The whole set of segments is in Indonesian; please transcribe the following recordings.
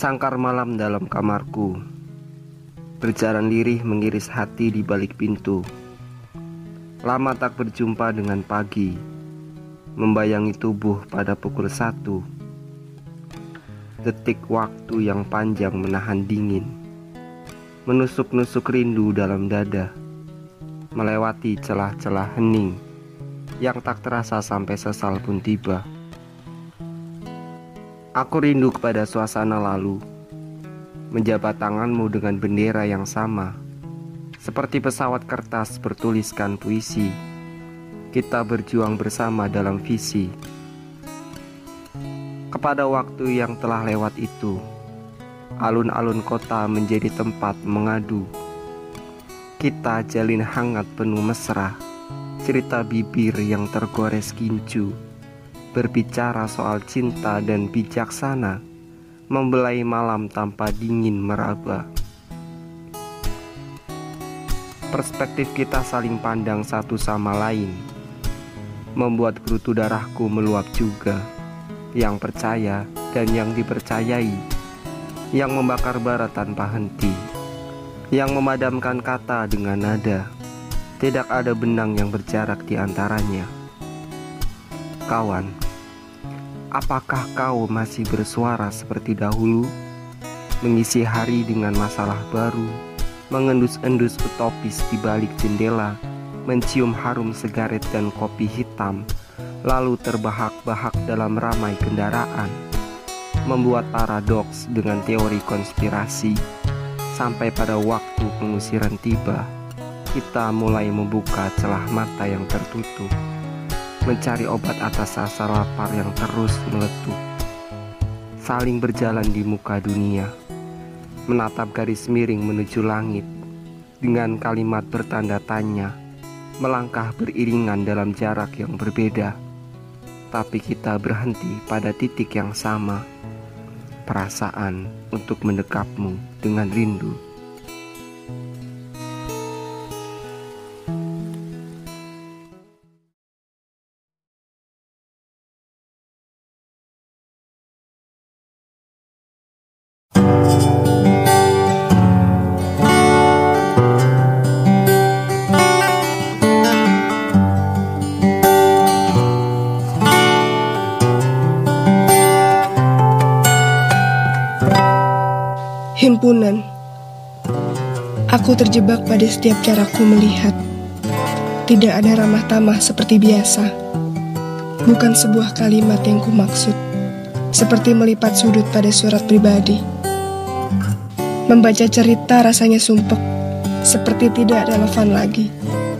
Sangkar malam dalam kamarku. Berjalan lirih mengiris hati di balik pintu. Lama tak berjumpa dengan pagi. Membayangi tubuh pada pukul satu. Detik waktu yang panjang menahan dingin. Menusuk-nusuk rindu dalam dada. Melewati celah-celah hening Yang tak terasa sampai sesal pun tiba Aku rindu kepada suasana lalu, menjabat tanganmu dengan bendera yang sama, seperti pesawat kertas bertuliskan puisi. Kita berjuang bersama dalam visi. Kepada waktu yang telah lewat itu, alun-alun kota menjadi tempat mengadu. Kita jalin hangat penuh mesra, cerita bibir yang tergores kincu berbicara soal cinta dan bijaksana, membelai malam tanpa dingin meraba. Perspektif kita saling pandang satu sama lain, membuat gerutu darahku meluap juga. Yang percaya dan yang dipercayai, yang membakar bara tanpa henti, yang memadamkan kata dengan nada. Tidak ada benang yang berjarak di antaranya. Kawan, apakah kau masih bersuara seperti dahulu? Mengisi hari dengan masalah baru, mengendus-endus utopis di balik jendela, mencium harum sigaret dan kopi hitam, lalu terbahak-bahak dalam ramai kendaraan, membuat paradoks dengan teori konspirasi, sampai pada waktu pengusiran tiba, kita mulai membuka celah mata yang tertutup mencari obat atas rasa lapar yang terus meletup. Saling berjalan di muka dunia, menatap garis miring menuju langit dengan kalimat bertanda tanya, melangkah beriringan dalam jarak yang berbeda. Tapi kita berhenti pada titik yang sama, perasaan untuk mendekapmu dengan rindu. Terjebak pada setiap caraku melihat. Tidak ada ramah tamah seperti biasa. Bukan sebuah kalimat yang ku maksud Seperti melipat sudut pada surat pribadi. Membaca cerita rasanya sumpek Seperti tidak relevan lagi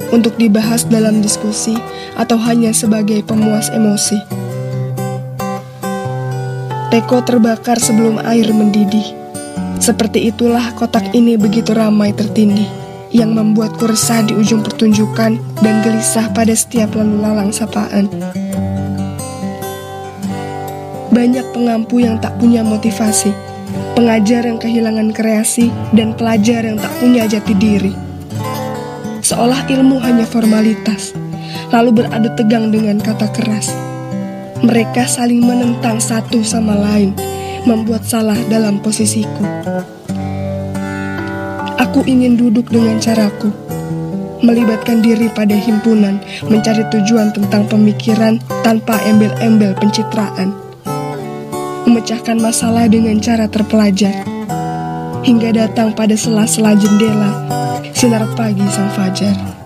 Untuk dibahas dalam diskusi Atau hanya sebagai pemuas emosi. Teko terbakar sebelum air mendidih seperti itulah kotak ini begitu ramai tertindih, yang membuatku resah di ujung pertunjukan dan gelisah pada setiap lalu lalang sapaan. Banyak pengampu yang tak punya motivasi, pengajar yang kehilangan kreasi, dan pelajar yang tak punya jati diri. Seolah ilmu hanya formalitas, lalu beradu tegang dengan kata keras. Mereka saling menentang satu sama lain, membuat salah dalam posisiku. Aku ingin duduk dengan caraku, melibatkan diri pada himpunan, mencari tujuan tentang pemikiran tanpa embel-embel pencitraan, memecahkan masalah dengan cara terpelajar, hingga datang pada sela-sela jendela sinar pagi sang fajar.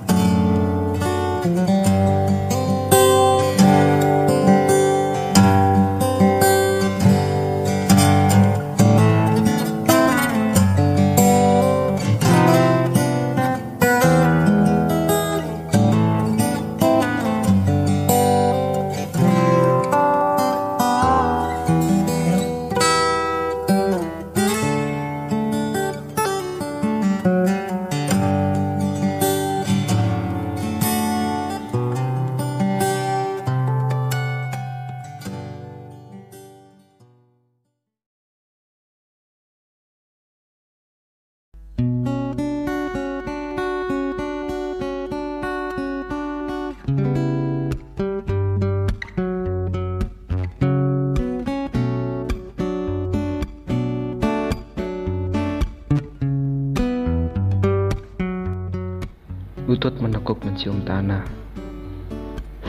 Menekuk mencium tanah.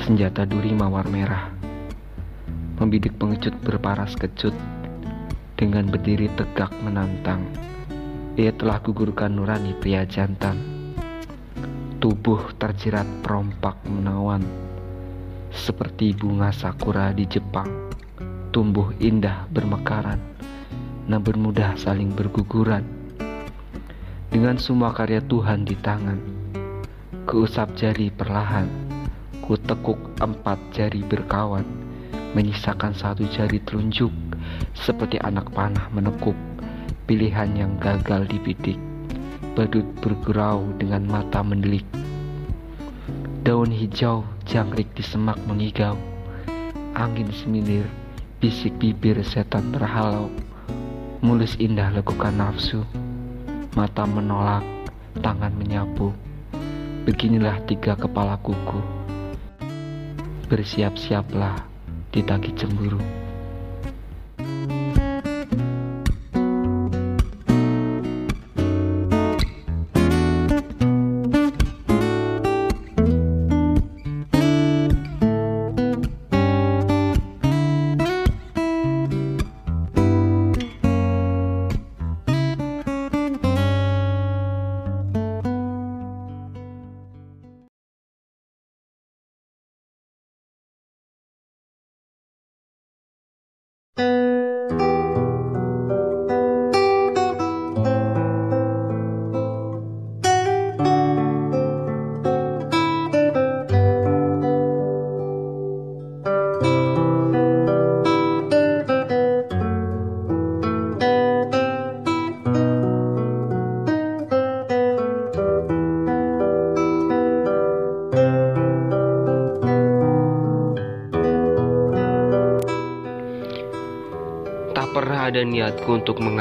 Senjata duri mawar merah. Membidik pengecut berparas kecut. Dengan berdiri tegak menantang. Ia telah gugurkan nurani pria jantan. Tubuh terjerat perompak menawan. Seperti bunga sakura di Jepang. Tumbuh indah bermekaran. Namun mudah saling berguguran dengan semua karya Tuhan di tangan. Kuusap jari perlahan, ku tekuk empat jari berkawan, menyisakan satu jari telunjuk, seperti anak panah menekuk, pilihan yang gagal dibidik, badut bergurau dengan mata mendelik. Daun hijau jangkrik di semak mengigau, angin semilir, bisik bibir setan terhalau, mulus indah lekukan nafsu. Mata menolak, tangan menyapu. Beginilah tiga kepala kuku. Bersiap-siaplah ditagi cemburu.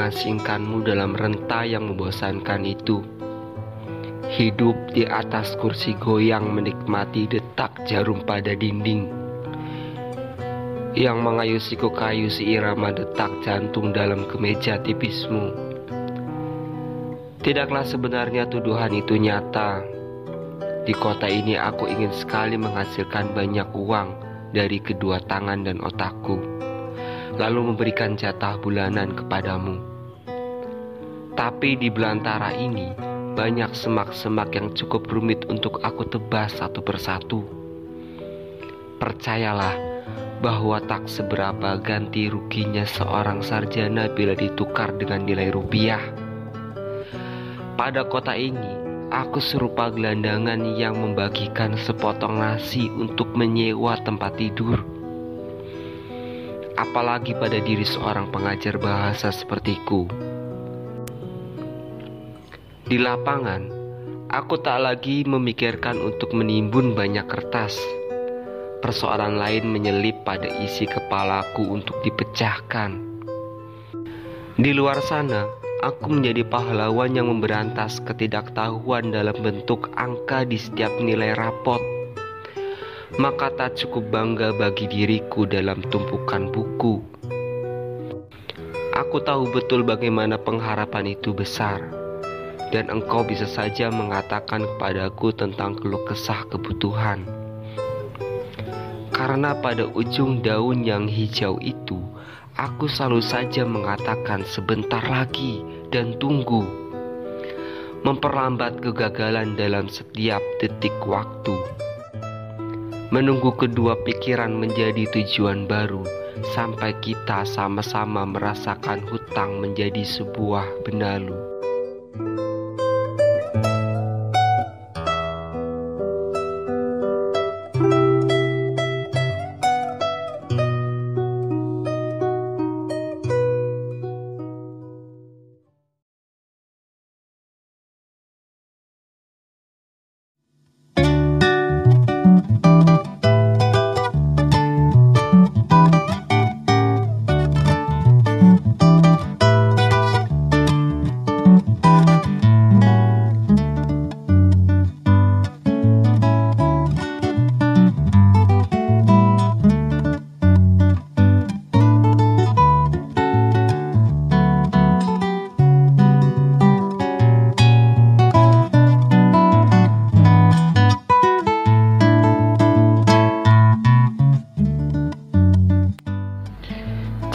Mengasingkanmu dalam renta yang membosankan itu. Hidup di atas kursi goyang menikmati detak jarum pada dinding. Yang mengayusiku kayu irama detak jantung dalam kemeja tipismu. Tidaklah sebenarnya tuduhan itu nyata. Di kota ini aku ingin sekali menghasilkan banyak uang dari kedua tangan dan otakku lalu memberikan jatah bulanan kepadamu. Tapi di belantara ini banyak semak-semak yang cukup rumit untuk aku tebas satu persatu. Percayalah bahwa tak seberapa ganti ruginya seorang sarjana bila ditukar dengan nilai rupiah. Pada kota ini, aku serupa gelandangan yang membagikan sepotong nasi untuk menyewa tempat tidur apalagi pada diri seorang pengajar bahasa sepertiku. Di lapangan, aku tak lagi memikirkan untuk menimbun banyak kertas. Persoalan lain menyelip pada isi kepalaku untuk dipecahkan. Di luar sana, aku menjadi pahlawan yang memberantas ketidaktahuan dalam bentuk angka di setiap nilai rapot maka tak cukup bangga bagi diriku dalam tumpukan buku. Aku tahu betul bagaimana pengharapan itu besar, dan engkau bisa saja mengatakan kepadaku tentang keluh kesah kebutuhan. Karena pada ujung daun yang hijau itu, aku selalu saja mengatakan sebentar lagi dan tunggu. Memperlambat kegagalan dalam setiap detik waktu menunggu kedua pikiran menjadi tujuan baru sampai kita sama-sama merasakan hutang menjadi sebuah benalu.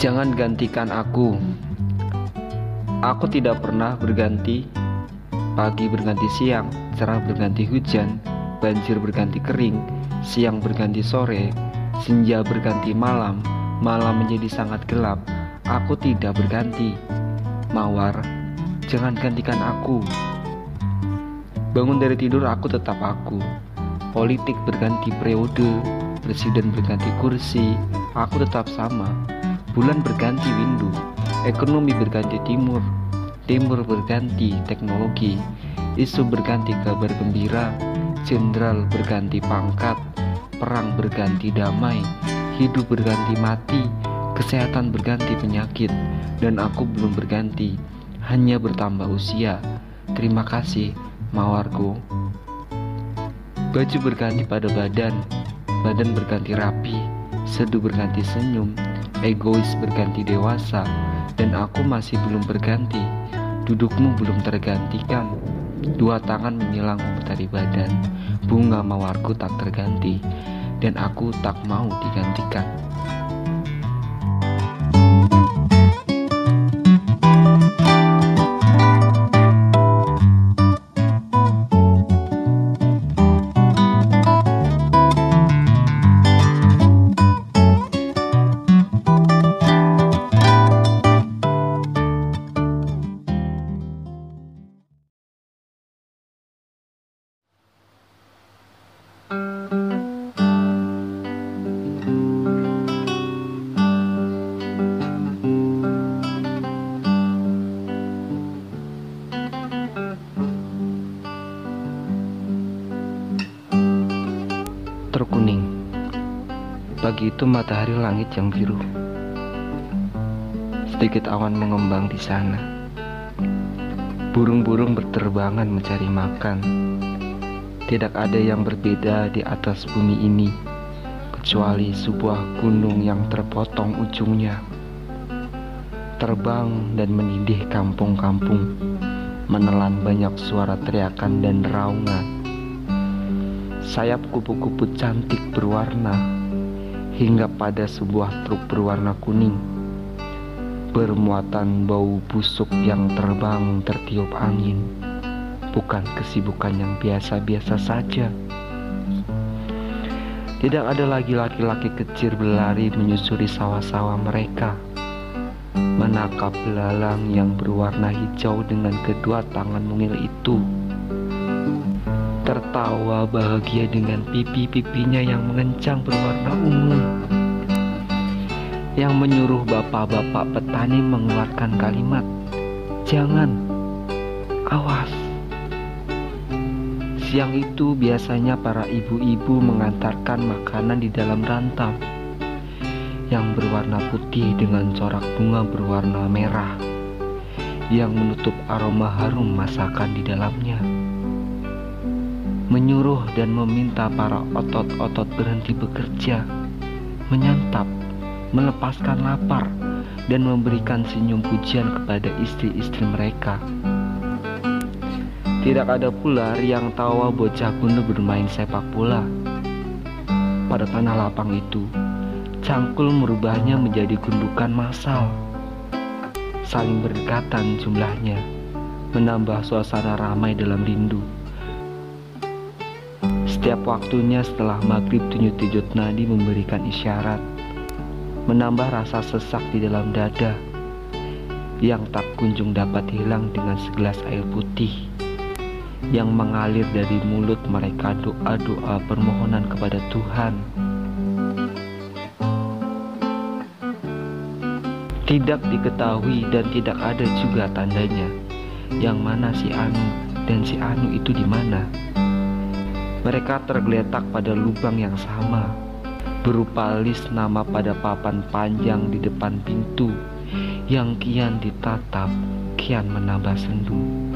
Jangan gantikan aku. Aku tidak pernah berganti. Pagi berganti siang, cerah berganti hujan, banjir berganti kering, siang berganti sore, senja berganti malam, malam menjadi sangat gelap. Aku tidak berganti. Mawar, jangan gantikan aku. Bangun dari tidur aku tetap aku. Politik berganti periode, presiden berganti kursi, aku tetap sama. Bulan berganti windu, ekonomi berganti timur, timur berganti teknologi, isu berganti kabar gembira, jenderal berganti pangkat, perang berganti damai, hidup berganti mati, kesehatan berganti penyakit, dan aku belum berganti, hanya bertambah usia. Terima kasih, mawarku. Baju berganti pada badan, badan berganti rapi, seduh berganti senyum, egois berganti dewasa, dan aku masih belum berganti. Dudukmu belum tergantikan. Dua tangan menyilang memutar badan, bunga mawarku tak terganti, dan aku tak mau digantikan. Itu matahari langit yang biru. Sedikit awan mengembang di sana. Burung-burung berterbangan mencari makan. Tidak ada yang berbeda di atas bumi ini kecuali sebuah gunung yang terpotong ujungnya. Terbang dan menindih kampung-kampung, menelan banyak suara teriakan dan raungan sayap kupu-kupu cantik berwarna hingga pada sebuah truk berwarna kuning. Bermuatan bau busuk yang terbang tertiup angin. Bukan kesibukan yang biasa-biasa saja. Tidak ada lagi laki-laki kecil berlari menyusuri sawah-sawah mereka. Menangkap belalang yang berwarna hijau dengan kedua tangan mungil itu tertawa bahagia dengan pipi-pipinya yang mengencang berwarna ungu. Yang menyuruh bapak-bapak petani mengeluarkan kalimat jangan awas. Siang itu biasanya para ibu-ibu mengantarkan makanan di dalam rantau yang berwarna putih dengan corak bunga berwarna merah yang menutup aroma harum masakan di dalamnya menyuruh dan meminta para otot-otot berhenti bekerja, menyantap, melepaskan lapar, dan memberikan senyum pujian kepada istri-istri mereka. Tidak ada pula yang tawa bocah gundu bermain sepak bola. Pada tanah lapang itu, cangkul merubahnya menjadi gundukan massal. Saling berdekatan jumlahnya, menambah suasana ramai dalam rindu. Setiap waktunya setelah maghrib tunyut-tunyut nadi memberikan isyarat Menambah rasa sesak di dalam dada Yang tak kunjung dapat hilang dengan segelas air putih Yang mengalir dari mulut mereka doa-doa permohonan kepada Tuhan Tidak diketahui dan tidak ada juga tandanya Yang mana si Anu dan si Anu itu di mana? Mereka tergeletak pada lubang yang sama, berupa list nama pada papan panjang di depan pintu yang kian ditatap, kian menambah sendu.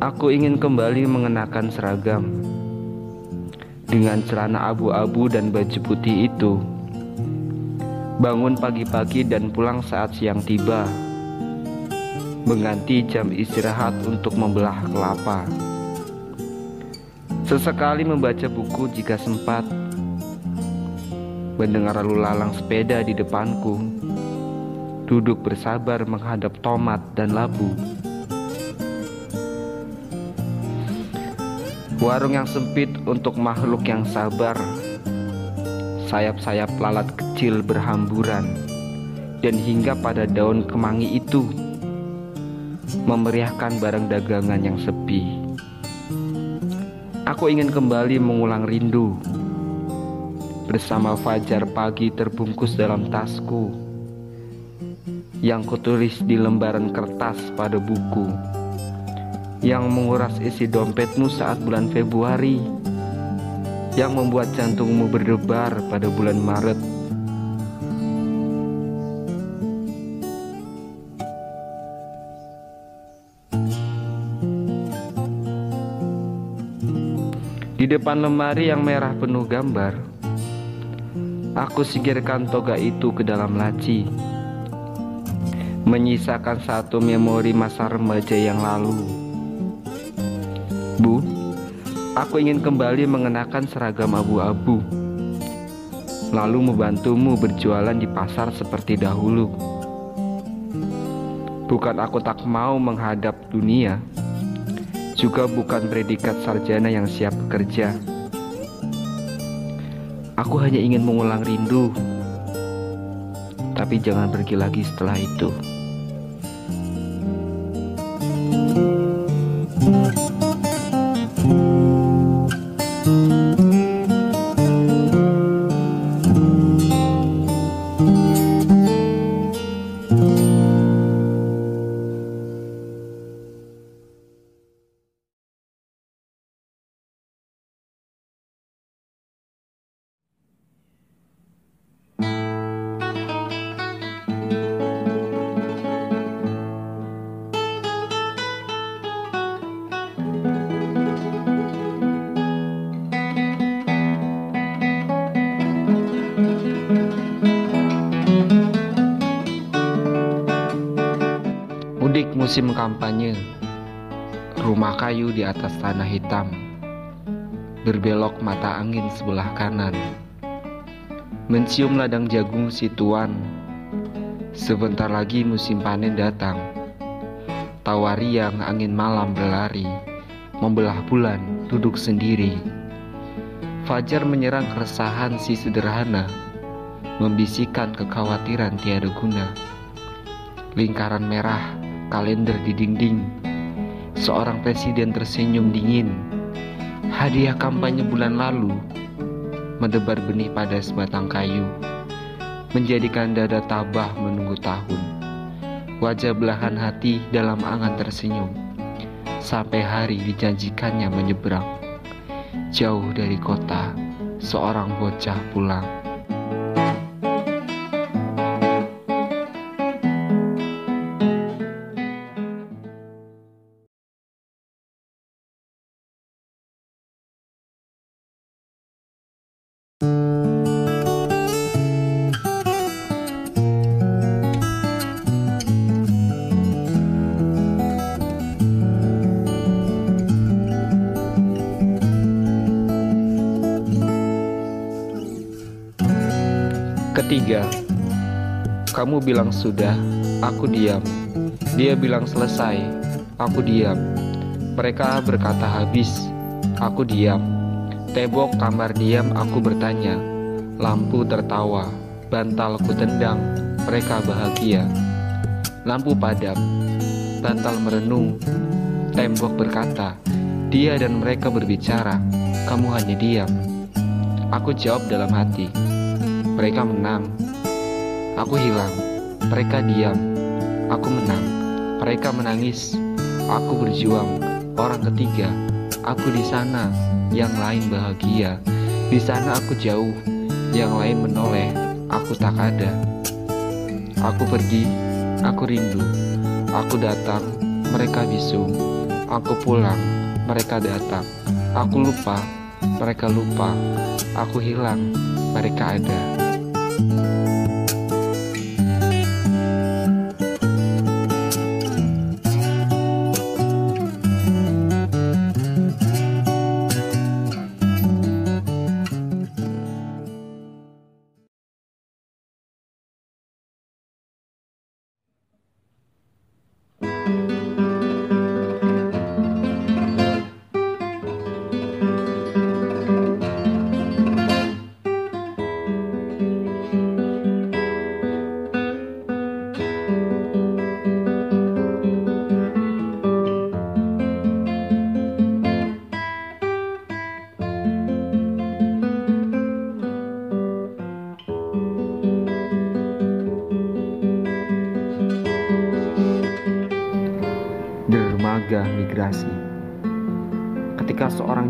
Aku ingin kembali mengenakan seragam. Dengan celana abu-abu dan baju putih itu. Bangun pagi-pagi dan pulang saat siang tiba. Mengganti jam istirahat untuk membelah kelapa. Sesekali membaca buku jika sempat. Mendengar lalu lalang sepeda di depanku duduk bersabar menghadap tomat dan labu. Warung yang sempit untuk makhluk yang sabar. Sayap-sayap lalat kecil berhamburan dan hingga pada daun kemangi itu memeriahkan barang dagangan yang sepi. Aku ingin kembali mengulang rindu bersama fajar pagi terbungkus dalam tasku yang kutulis di lembaran kertas pada buku yang menguras isi dompetmu saat bulan Februari yang membuat jantungmu berdebar pada bulan Maret Di depan lemari yang merah penuh gambar Aku singkirkan toga itu ke dalam laci menyisakan satu memori masa remaja yang lalu. Bu, aku ingin kembali mengenakan seragam abu-abu, lalu membantumu berjualan di pasar seperti dahulu. Bukan aku tak mau menghadap dunia, juga bukan predikat sarjana yang siap bekerja. Aku hanya ingin mengulang rindu, tapi jangan pergi lagi setelah itu. Musim kampanye Rumah kayu di atas tanah hitam Berbelok mata angin sebelah kanan. Mencium ladang jagung si tuan Sebentar lagi musim panen datang. Tawari yang angin malam berlari Membelah bulan duduk sendiri. Fajar menyerang keresahan si sederhana Membisikkan kekhawatiran tiada guna. Lingkaran merah, kalender di dinding. Seorang presiden tersenyum dingin. Hadiah kampanye bulan lalu mendebar benih pada sebatang kayu, menjadikan dada tabah menunggu tahun. Wajah belahan hati dalam angan tersenyum, sampai hari dijanjikannya menyeberang. Jauh dari kota, seorang bocah pulang. Ketiga, kamu bilang sudah, aku diam. Dia bilang selesai, aku diam. Mereka berkata habis, aku diam. Tembok kamar diam, aku bertanya. Lampu tertawa, bantalku tendang, mereka bahagia. Lampu padam, bantal merenung. Tembok berkata, dia dan mereka berbicara, kamu hanya diam. Aku jawab dalam hati, mereka menang. Aku hilang. Mereka diam. Aku menang. Mereka menangis. Aku berjuang. Orang ketiga. Aku di sana. Yang lain bahagia. Di sana aku jauh. Yang lain menoleh. Aku tak ada. Aku pergi. Aku rindu. Aku datang, mereka bisu. Aku pulang, mereka datang. Aku lupa, mereka lupa. Aku hilang, mereka ada. Dermaga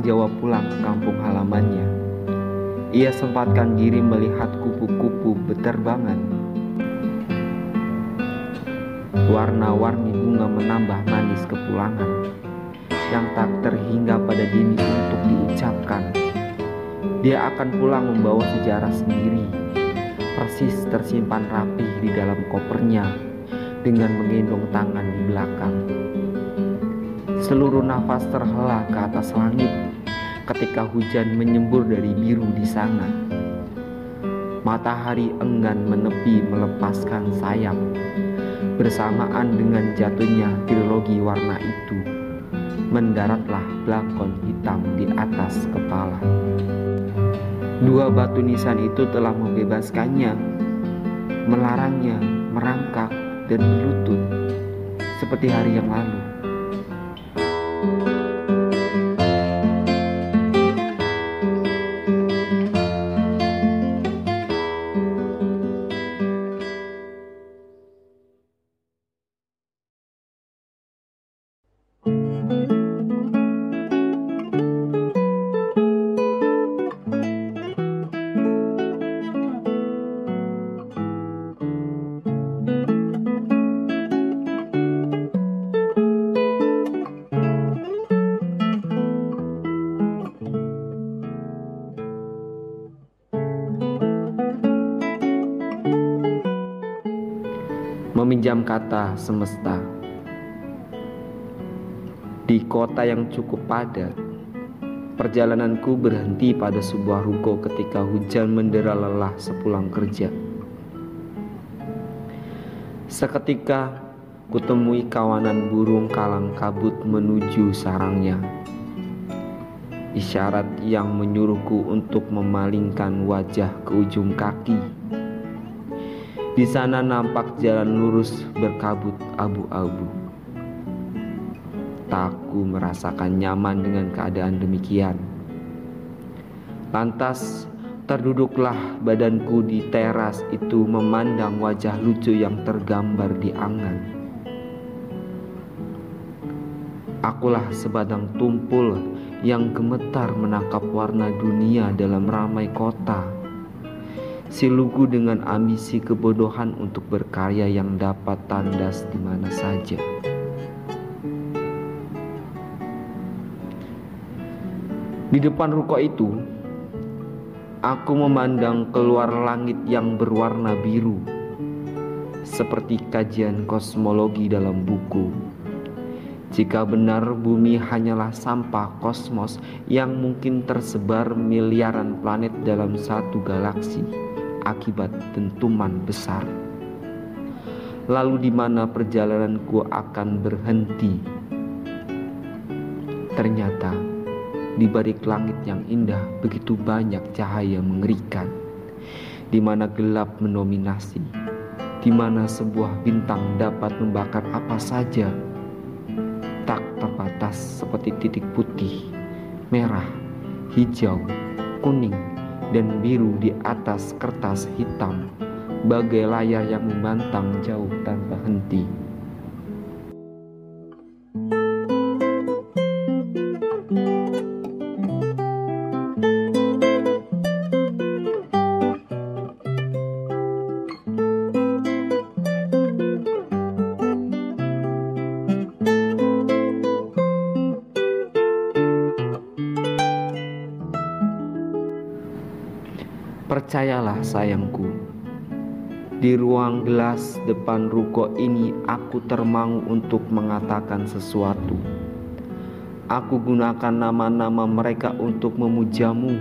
Jawa pulang ke kampung halamannya, ia sempatkan diri melihat kupu-kupu beterbangan. Warna-warni bunga menambah manis kepulangan yang tak terhingga pada dini untuk diucapkan. Dia akan pulang membawa sejarah sendiri, persis tersimpan rapih di dalam kopernya dengan menggendong tangan di belakang. Seluruh nafas terhela ke atas langit ketika hujan menyembur dari biru di sana. Matahari enggan menepi melepaskan sayap bersamaan dengan jatuhnya trilogi warna itu. Mendaratlah belakon hitam di atas kepala. Dua batu nisan itu telah membebaskannya, melarangnya merangkak dan berlutut seperti hari yang lalu. Meminjam kata semesta. Di kota yang cukup padat, perjalananku berhenti pada sebuah ruko ketika hujan mendera lelah sepulang kerja. Seketika kutemui kawanan burung kalang kabut menuju sarangnya. Isyarat yang menyuruhku untuk memalingkan wajah ke ujung kaki di sana nampak jalan lurus berkabut abu-abu. Takku merasakan nyaman dengan keadaan demikian. Lantas terduduklah badanku di teras itu memandang wajah lucu yang tergambar di angan. Akulah sebadang tumpul yang gemetar menangkap warna dunia dalam ramai kota si lugu dengan ambisi kebodohan untuk berkarya yang dapat tandas di mana saja. Di depan ruko itu, aku memandang keluar langit yang berwarna biru, seperti kajian kosmologi dalam buku. Jika benar bumi hanyalah sampah kosmos yang mungkin tersebar miliaran planet dalam satu galaksi akibat dentuman besar. Lalu di mana perjalananku akan berhenti? Ternyata di balik langit yang indah begitu banyak cahaya mengerikan, di mana gelap mendominasi, di mana sebuah bintang dapat membakar apa saja, tak terbatas seperti titik putih, merah, hijau, kuning, dan biru di atas kertas hitam, bagai layar yang membantang jauh tanpa henti. Sayangku, di ruang gelas depan ruko ini aku termangu untuk mengatakan sesuatu. Aku gunakan nama-nama mereka untuk memujamu.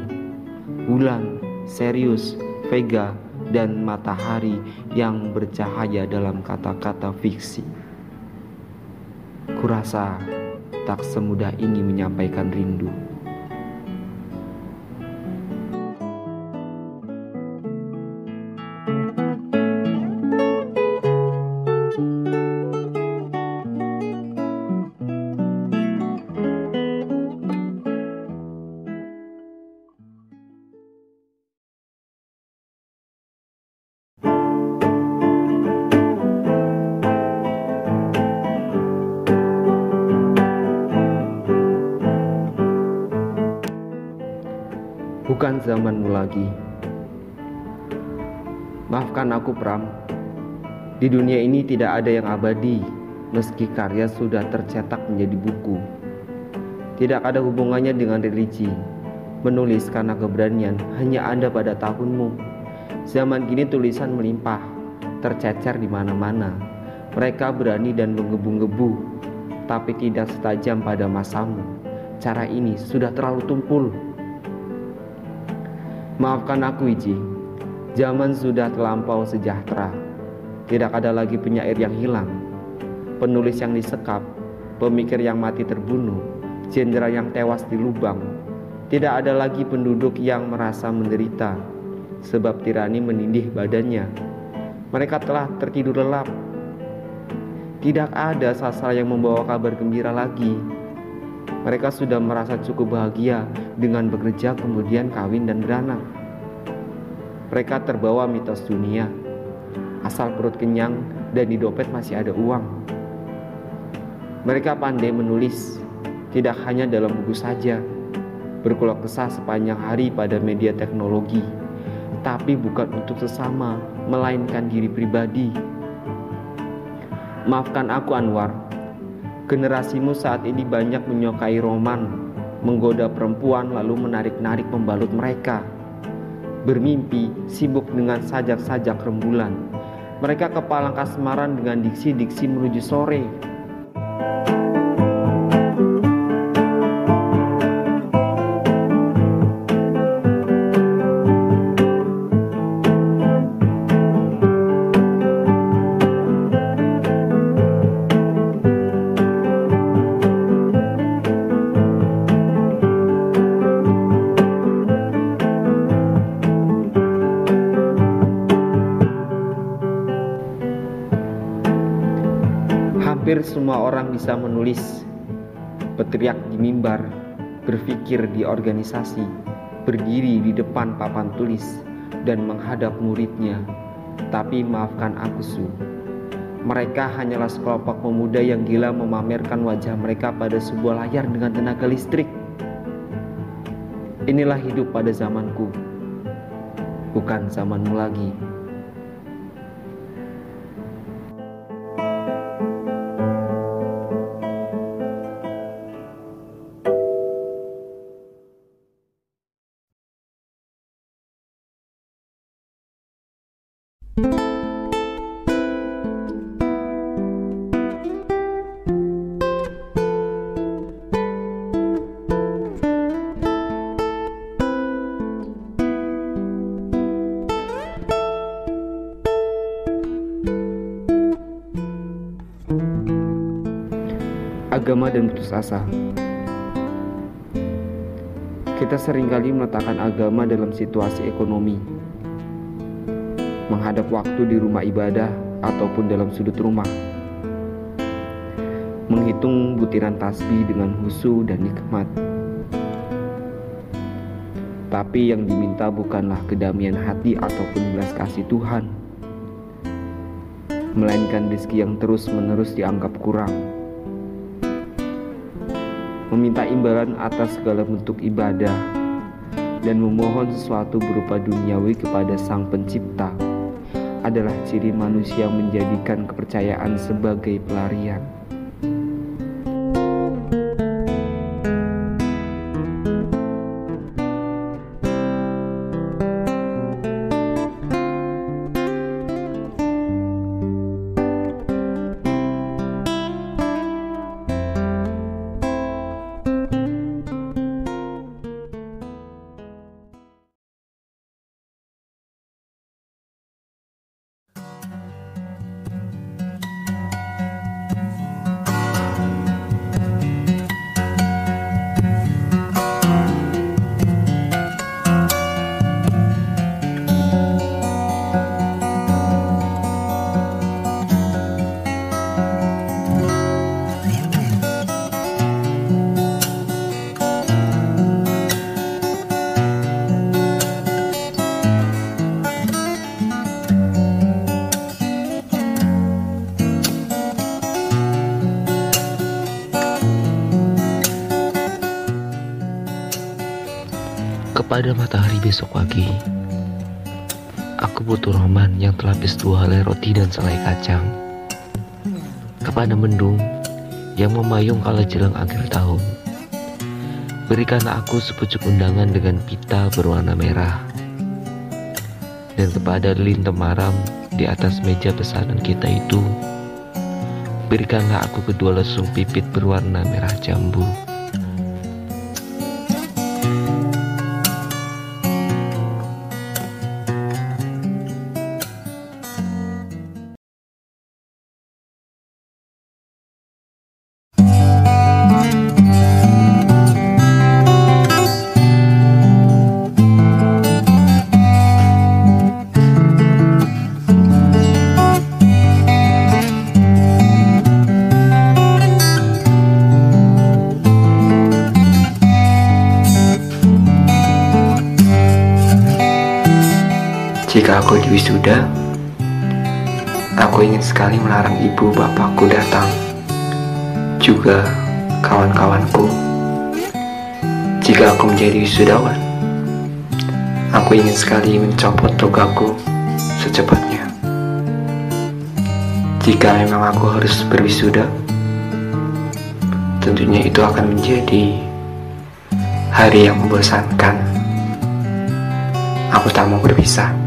Bulan, Serius, Vega, dan matahari yang bercahaya dalam kata-kata fiksi. Kurasa tak semudah ini menyampaikan rindu. Bukan zamanmu lagi. Maafkan aku, Pram. Di dunia ini tidak ada yang abadi, meski karya sudah tercetak menjadi buku. Tidak ada hubungannya dengan religi. Menulis karena keberanian hanya ada pada tahunmu. Zaman kini tulisan melimpah, tercecer di mana-mana. Mereka berani dan menggebu-gebu, tapi tidak setajam pada masamu. Cara ini sudah terlalu tumpul. Maafkan aku Iji. Zaman sudah terlampau sejahtera. Tidak ada lagi penyair yang hilang. Penulis yang disekap Pemikir yang mati terbunuh Jenderal yang tewas di lubang. Tidak ada lagi penduduk yang merasa menderita Sebab tirani menindih badannya. Mereka telah tertidur lelap. Tidak ada sasar yang membawa kabar gembira lagi mereka sudah merasa cukup bahagia dengan bekerja kemudian kawin dan beranak. Mereka terbawa mitos dunia, asal perut kenyang dan di dompet masih ada uang. Mereka pandai menulis, tidak hanya dalam buku saja, berkeluh kesah sepanjang hari pada media teknologi, tapi bukan untuk sesama, melainkan diri pribadi. Maafkan aku Anwar, Generasimu saat ini banyak menyukai roman, menggoda perempuan lalu menarik-narik pembalut mereka. Bermimpi, sibuk dengan sajak-sajak rembulan. Mereka kepalang kasmaran dengan diksi-diksi menuju sore, bisa menulis, berteriak di mimbar, berpikir di organisasi, berdiri di depan papan tulis, dan menghadap muridnya. Tapi maafkan aku, Su. Mereka hanyalah sekelompok pemuda yang gila memamerkan wajah mereka pada sebuah layar dengan tenaga listrik. Inilah hidup pada zamanku, bukan zamanmu lagi. Agama dan putus asa. Kita sering kali meletakkan agama dalam situasi ekonomi, menghadap waktu di rumah ibadah ataupun dalam sudut rumah, menghitung butiran tasbih dengan husu dan nikmat. Tapi yang diminta bukanlah kedamaian hati ataupun belas kasih Tuhan, melainkan rezeki yang terus-menerus dianggap kurang meminta imbalan atas segala bentuk ibadah, dan memohon sesuatu berupa duniawi kepada Sang Pencipta adalah ciri manusia menjadikan kepercayaan sebagai pelarian. Kepada matahari besok pagi, aku butuh roman yang terlapis dua helai roti dan selai kacang. Kepada mendung yang memayung kala jelang akhir tahun, berikanlah aku sepucuk undangan dengan pita berwarna merah. Dan kepada lilin temaram di atas meja pesanan kita itu, berikanlah aku kedua lesung pipit berwarna merah jambu. Datang, juga kawan-kawanku. Jika aku menjadi wisudawan, aku ingin sekali mencopot togaku secepatnya. Jika memang aku harus berwisuda, tentunya itu akan menjadi hari yang membosankan. Aku tak mau berpisah.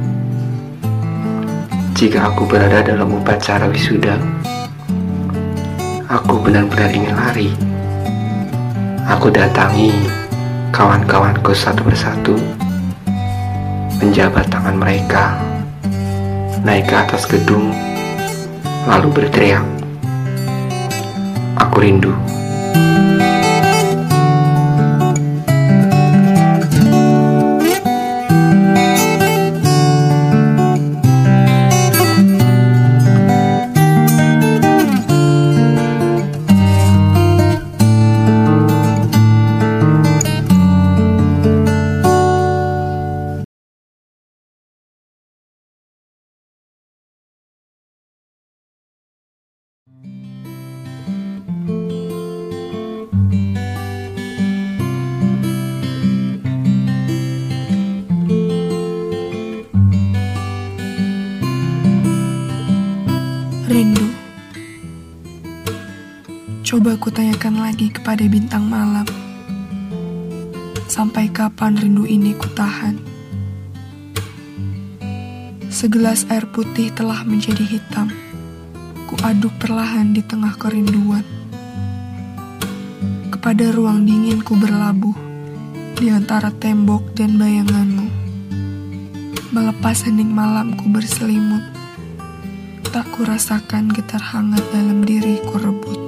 Jika aku berada dalam upacara wisuda, aku benar-benar ingin lari. Aku datangi kawan-kawanku satu persatu, menjabat tangan mereka, naik ke atas gedung, lalu berteriak, "Aku rindu!" Coba kutanyakan lagi kepada bintang malam. Sampai kapan rindu ini kutahan? Segelas air putih telah menjadi hitam. Kuaduk perlahan di tengah kerinduan. Kepada ruang dingin ku berlabuh di antara tembok dan bayanganmu. Melepas hening malamku berselimut tak kurasakan getar hangat dalam diriku rebut.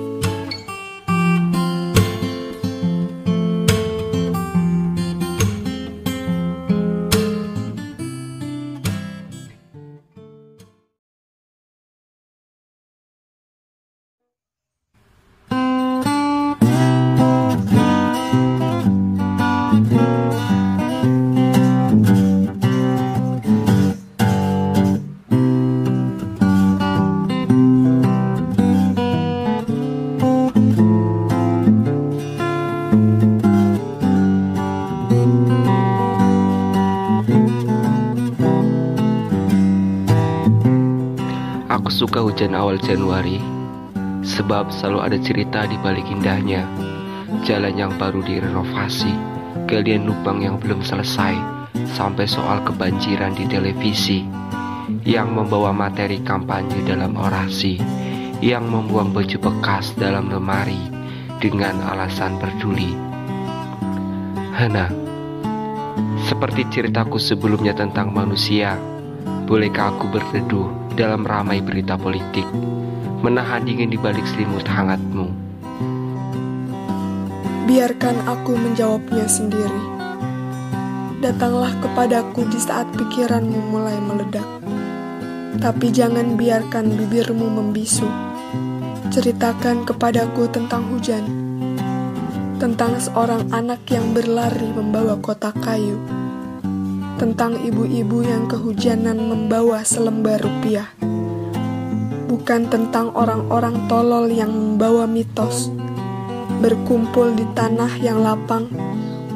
Aku suka hujan awal Januari, sebab selalu ada cerita di balik indahnya. Jalan yang baru direnovasi, galian lubang yang belum selesai, sampai soal kebanjiran di televisi, yang membawa materi kampanye dalam orasi, yang membuang baju bekas dalam lemari dengan alasan peduli. Hana, seperti ceritaku sebelumnya tentang manusia, bolehkah aku berteduh dalam ramai berita politik, menahan dingin di balik selimut hangatmu. Biarkan aku menjawabnya sendiri. Datanglah kepadaku di saat pikiranmu mulai meledak. Tapi jangan biarkan bibirmu membisu. Ceritakan kepadaku tentang hujan. Tentang seorang anak yang berlari membawa kotak kayu. Tentang ibu-ibu yang kehujanan membawa selembar rupiah. Bukan tentang orang-orang tolol yang membawa mitos berkumpul di tanah yang lapang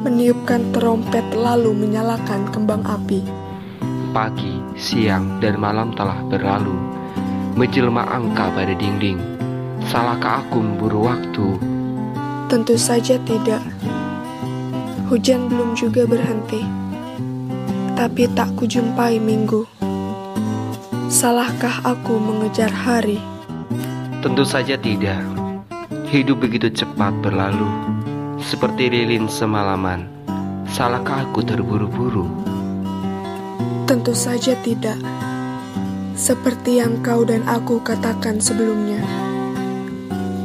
meniupkan trompet lalu menyalakan kembang api. Pagi, siang, dan malam telah berlalu, menjelma angka pada dinding. Salahkah aku memburu waktu? Tentu saja tidak. Hujan belum juga berhenti, tapi tak kujumpai minggu. Salahkah aku mengejar hari? Tentu saja tidak. Hidup begitu cepat berlalu, seperti lilin semalaman. Salahkah aku terburu-buru? Tentu saja tidak. Seperti yang kau dan aku katakan sebelumnya.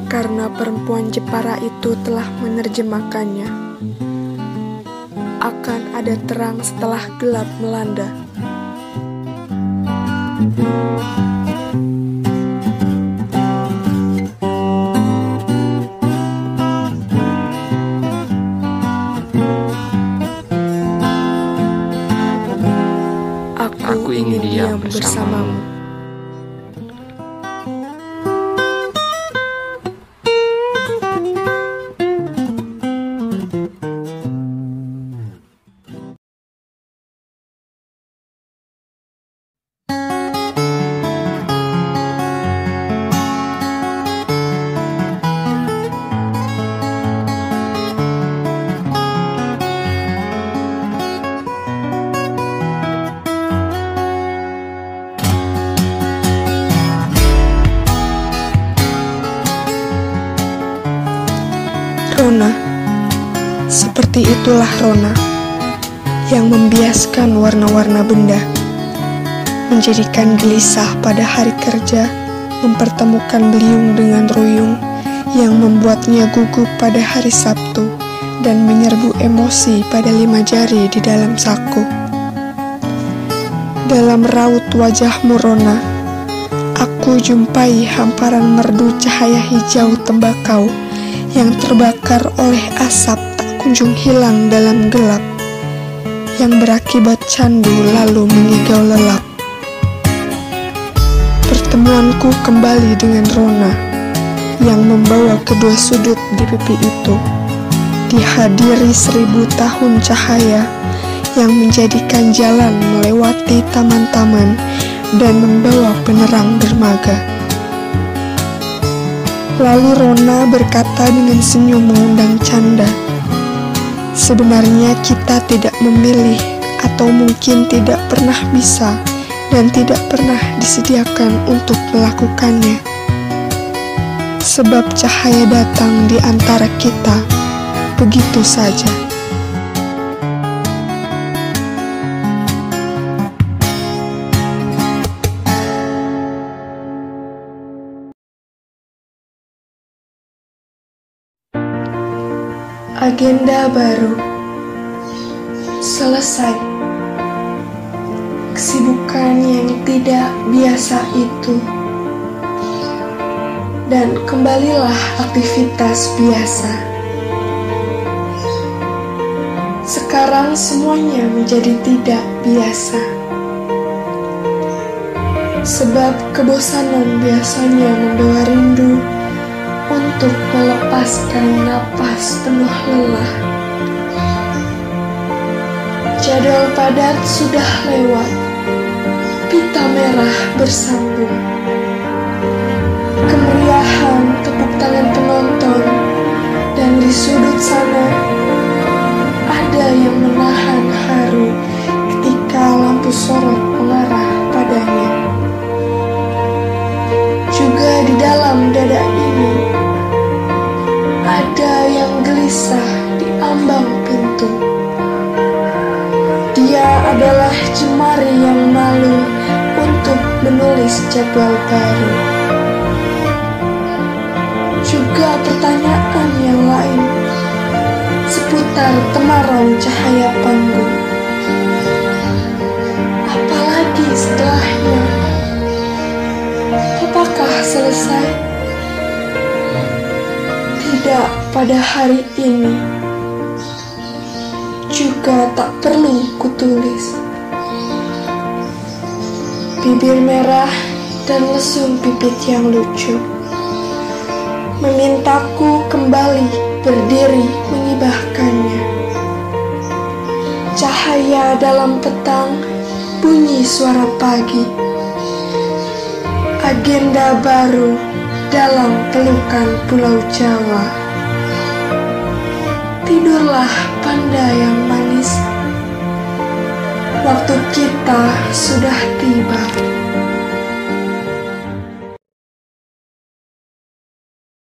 Karena perempuan Jepara itu telah menerjemahkannya. Akan ada terang setelah gelap melanda. Aku, ingin diam bersamamu. Seperti itulah Rona yang membiaskan warna-warna benda, menjadikan gelisah pada hari kerja, mempertemukan beliung dengan ruyung yang membuatnya gugup pada hari Sabtu dan menyerbu emosi pada lima jari di dalam saku. Dalam raut wajahmu Rona, aku jumpai hamparan merdu cahaya hijau tembakau yang terbakar oleh asap kunjung hilang dalam gelap, yang berakibat candu lalu mengigau lelap. Pertemuanku kembali dengan Rona, yang membawa kedua sudut di pipi itu, dihadiri seribu tahun cahaya yang menjadikan jalan melewati taman-taman dan membawa penerang dermaga. Lalu Rona berkata dengan senyum mengundang canda, "Sebenarnya kita tidak memilih, atau mungkin tidak pernah bisa, dan tidak pernah disediakan untuk melakukannya. Sebab cahaya datang di antara kita begitu saja." Agenda baru selesai. Kesibukan yang tidak biasa itu, dan kembalilah aktivitas biasa. Sekarang semuanya menjadi tidak biasa, sebab kebosanan biasanya membawa rindu untuk melepaskan napas penuh lelah. Jadwal padat sudah lewat, pita merah bersambung. Kemeriahan tepuk tangan penonton, dan di sudut sana ada yang menahan haru ketika lampu sorot mengarah padanya. Juga di dalam dada ini gelisah di ambang pintu. Dia adalah jemari yang malu untuk menulis jadwal baru. Juga pertanyaan yang lain seputar temaram cahaya panggung. Apalagi setelahnya? Apakah selesai? Tidak pada hari ini. Juga tak perlu kutulis. Bibir merah dan lesung pipit yang lucu memintaku kembali berdiri mengibahkannya. Cahaya dalam petang, bunyi suara pagi. Agenda baru dalam pelukan Pulau Jawa. Tidurlah panda yang manis. Waktu kita sudah tiba.